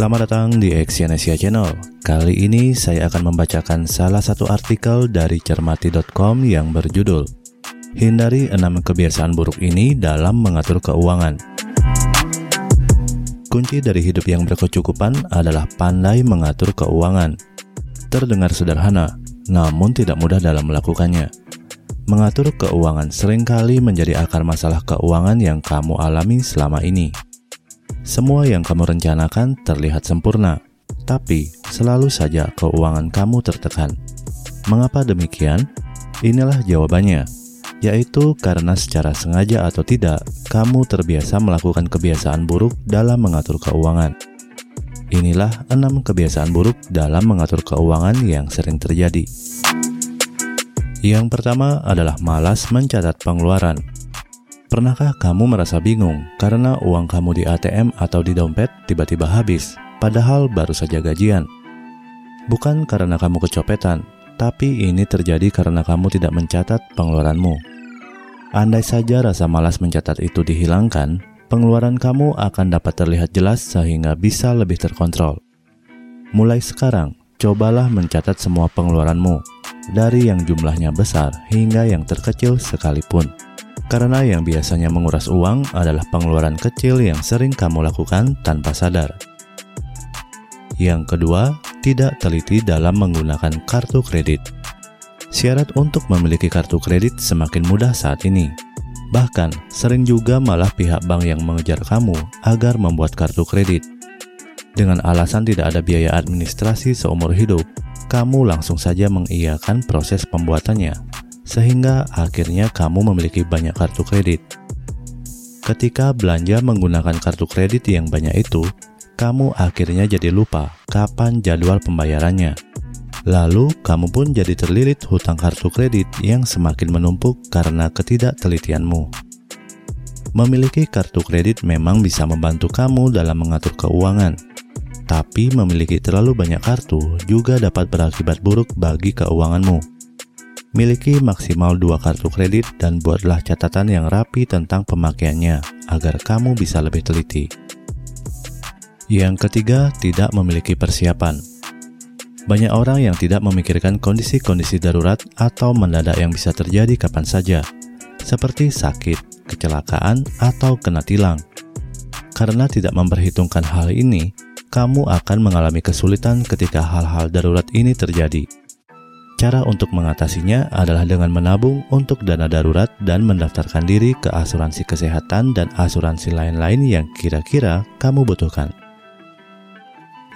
Selamat datang di Exyonesia Channel. Kali ini saya akan membacakan salah satu artikel dari cermati.com yang berjudul Hindari 6 kebiasaan buruk ini dalam mengatur keuangan. Kunci dari hidup yang berkecukupan adalah pandai mengatur keuangan. Terdengar sederhana, namun tidak mudah dalam melakukannya. Mengatur keuangan sering kali menjadi akar masalah keuangan yang kamu alami selama ini. Semua yang kamu rencanakan terlihat sempurna, tapi selalu saja keuangan kamu tertekan. Mengapa demikian? Inilah jawabannya, yaitu karena secara sengaja atau tidak, kamu terbiasa melakukan kebiasaan buruk dalam mengatur keuangan. Inilah enam kebiasaan buruk dalam mengatur keuangan yang sering terjadi. Yang pertama adalah malas mencatat pengeluaran. Pernahkah kamu merasa bingung karena uang kamu di ATM atau di dompet tiba-tiba habis, padahal baru saja gajian? Bukan karena kamu kecopetan, tapi ini terjadi karena kamu tidak mencatat pengeluaranmu. Andai saja rasa malas mencatat itu dihilangkan, pengeluaran kamu akan dapat terlihat jelas sehingga bisa lebih terkontrol. Mulai sekarang, cobalah mencatat semua pengeluaranmu, dari yang jumlahnya besar hingga yang terkecil sekalipun. Karena yang biasanya menguras uang adalah pengeluaran kecil yang sering kamu lakukan tanpa sadar. Yang kedua, tidak teliti dalam menggunakan kartu kredit. Syarat untuk memiliki kartu kredit semakin mudah saat ini. Bahkan, sering juga malah pihak bank yang mengejar kamu agar membuat kartu kredit. Dengan alasan tidak ada biaya administrasi seumur hidup, kamu langsung saja mengiyakan proses pembuatannya sehingga akhirnya kamu memiliki banyak kartu kredit. Ketika belanja menggunakan kartu kredit yang banyak itu, kamu akhirnya jadi lupa kapan jadwal pembayarannya. Lalu, kamu pun jadi terlilit hutang kartu kredit yang semakin menumpuk karena ketidaktelitianmu. Memiliki kartu kredit memang bisa membantu kamu dalam mengatur keuangan, tapi memiliki terlalu banyak kartu juga dapat berakibat buruk bagi keuanganmu. Miliki maksimal dua kartu kredit dan buatlah catatan yang rapi tentang pemakaiannya agar kamu bisa lebih teliti. Yang ketiga, tidak memiliki persiapan. Banyak orang yang tidak memikirkan kondisi-kondisi darurat atau mendadak yang bisa terjadi kapan saja, seperti sakit, kecelakaan, atau kena tilang. Karena tidak memperhitungkan hal ini, kamu akan mengalami kesulitan ketika hal-hal darurat ini terjadi. Cara untuk mengatasinya adalah dengan menabung untuk dana darurat dan mendaftarkan diri ke asuransi kesehatan dan asuransi lain-lain yang kira-kira kamu butuhkan.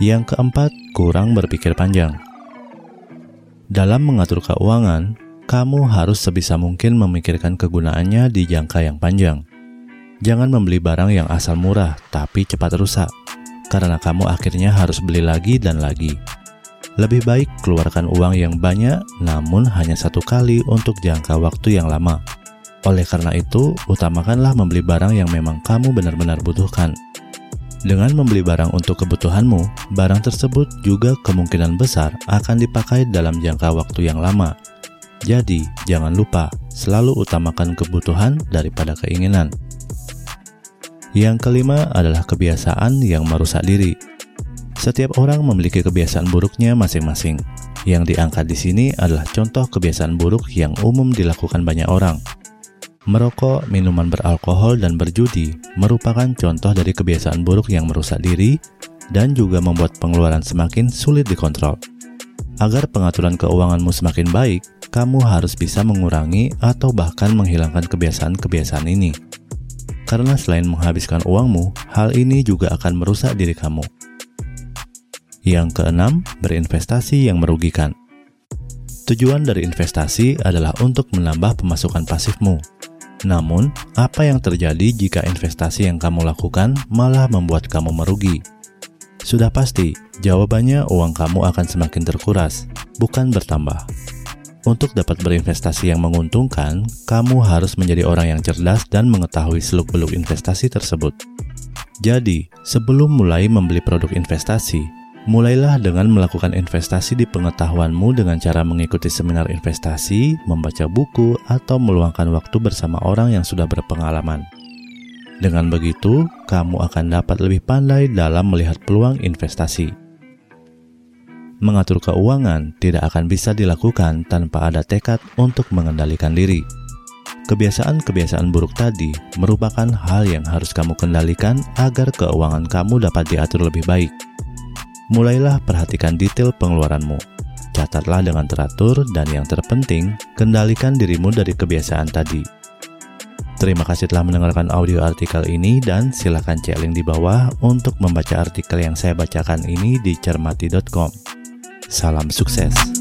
Yang keempat, kurang berpikir panjang. Dalam mengatur keuangan, kamu harus sebisa mungkin memikirkan kegunaannya di jangka yang panjang. Jangan membeli barang yang asal murah tapi cepat rusak, karena kamu akhirnya harus beli lagi dan lagi. Lebih baik keluarkan uang yang banyak namun hanya satu kali untuk jangka waktu yang lama. Oleh karena itu, utamakanlah membeli barang yang memang kamu benar-benar butuhkan. Dengan membeli barang untuk kebutuhanmu, barang tersebut juga kemungkinan besar akan dipakai dalam jangka waktu yang lama. Jadi, jangan lupa selalu utamakan kebutuhan daripada keinginan. Yang kelima adalah kebiasaan yang merusak diri. Setiap orang memiliki kebiasaan buruknya masing-masing. Yang diangkat di sini adalah contoh kebiasaan buruk yang umum dilakukan banyak orang. Merokok, minuman beralkohol, dan berjudi merupakan contoh dari kebiasaan buruk yang merusak diri dan juga membuat pengeluaran semakin sulit dikontrol. Agar pengaturan keuanganmu semakin baik, kamu harus bisa mengurangi atau bahkan menghilangkan kebiasaan-kebiasaan ini. Karena selain menghabiskan uangmu, hal ini juga akan merusak diri kamu. Yang keenam, berinvestasi yang merugikan. Tujuan dari investasi adalah untuk menambah pemasukan pasifmu. Namun, apa yang terjadi jika investasi yang kamu lakukan malah membuat kamu merugi? Sudah pasti, jawabannya uang kamu akan semakin terkuras, bukan bertambah. Untuk dapat berinvestasi yang menguntungkan, kamu harus menjadi orang yang cerdas dan mengetahui seluk-beluk investasi tersebut. Jadi, sebelum mulai membeli produk investasi, Mulailah dengan melakukan investasi di pengetahuanmu dengan cara mengikuti seminar investasi, membaca buku, atau meluangkan waktu bersama orang yang sudah berpengalaman. Dengan begitu, kamu akan dapat lebih pandai dalam melihat peluang investasi. Mengatur keuangan tidak akan bisa dilakukan tanpa ada tekad untuk mengendalikan diri. Kebiasaan-kebiasaan buruk tadi merupakan hal yang harus kamu kendalikan agar keuangan kamu dapat diatur lebih baik. Mulailah perhatikan detail pengeluaranmu. Catatlah dengan teratur dan yang terpenting, kendalikan dirimu dari kebiasaan tadi. Terima kasih telah mendengarkan audio artikel ini dan silakan cek link di bawah untuk membaca artikel yang saya bacakan ini di cermati.com. Salam sukses.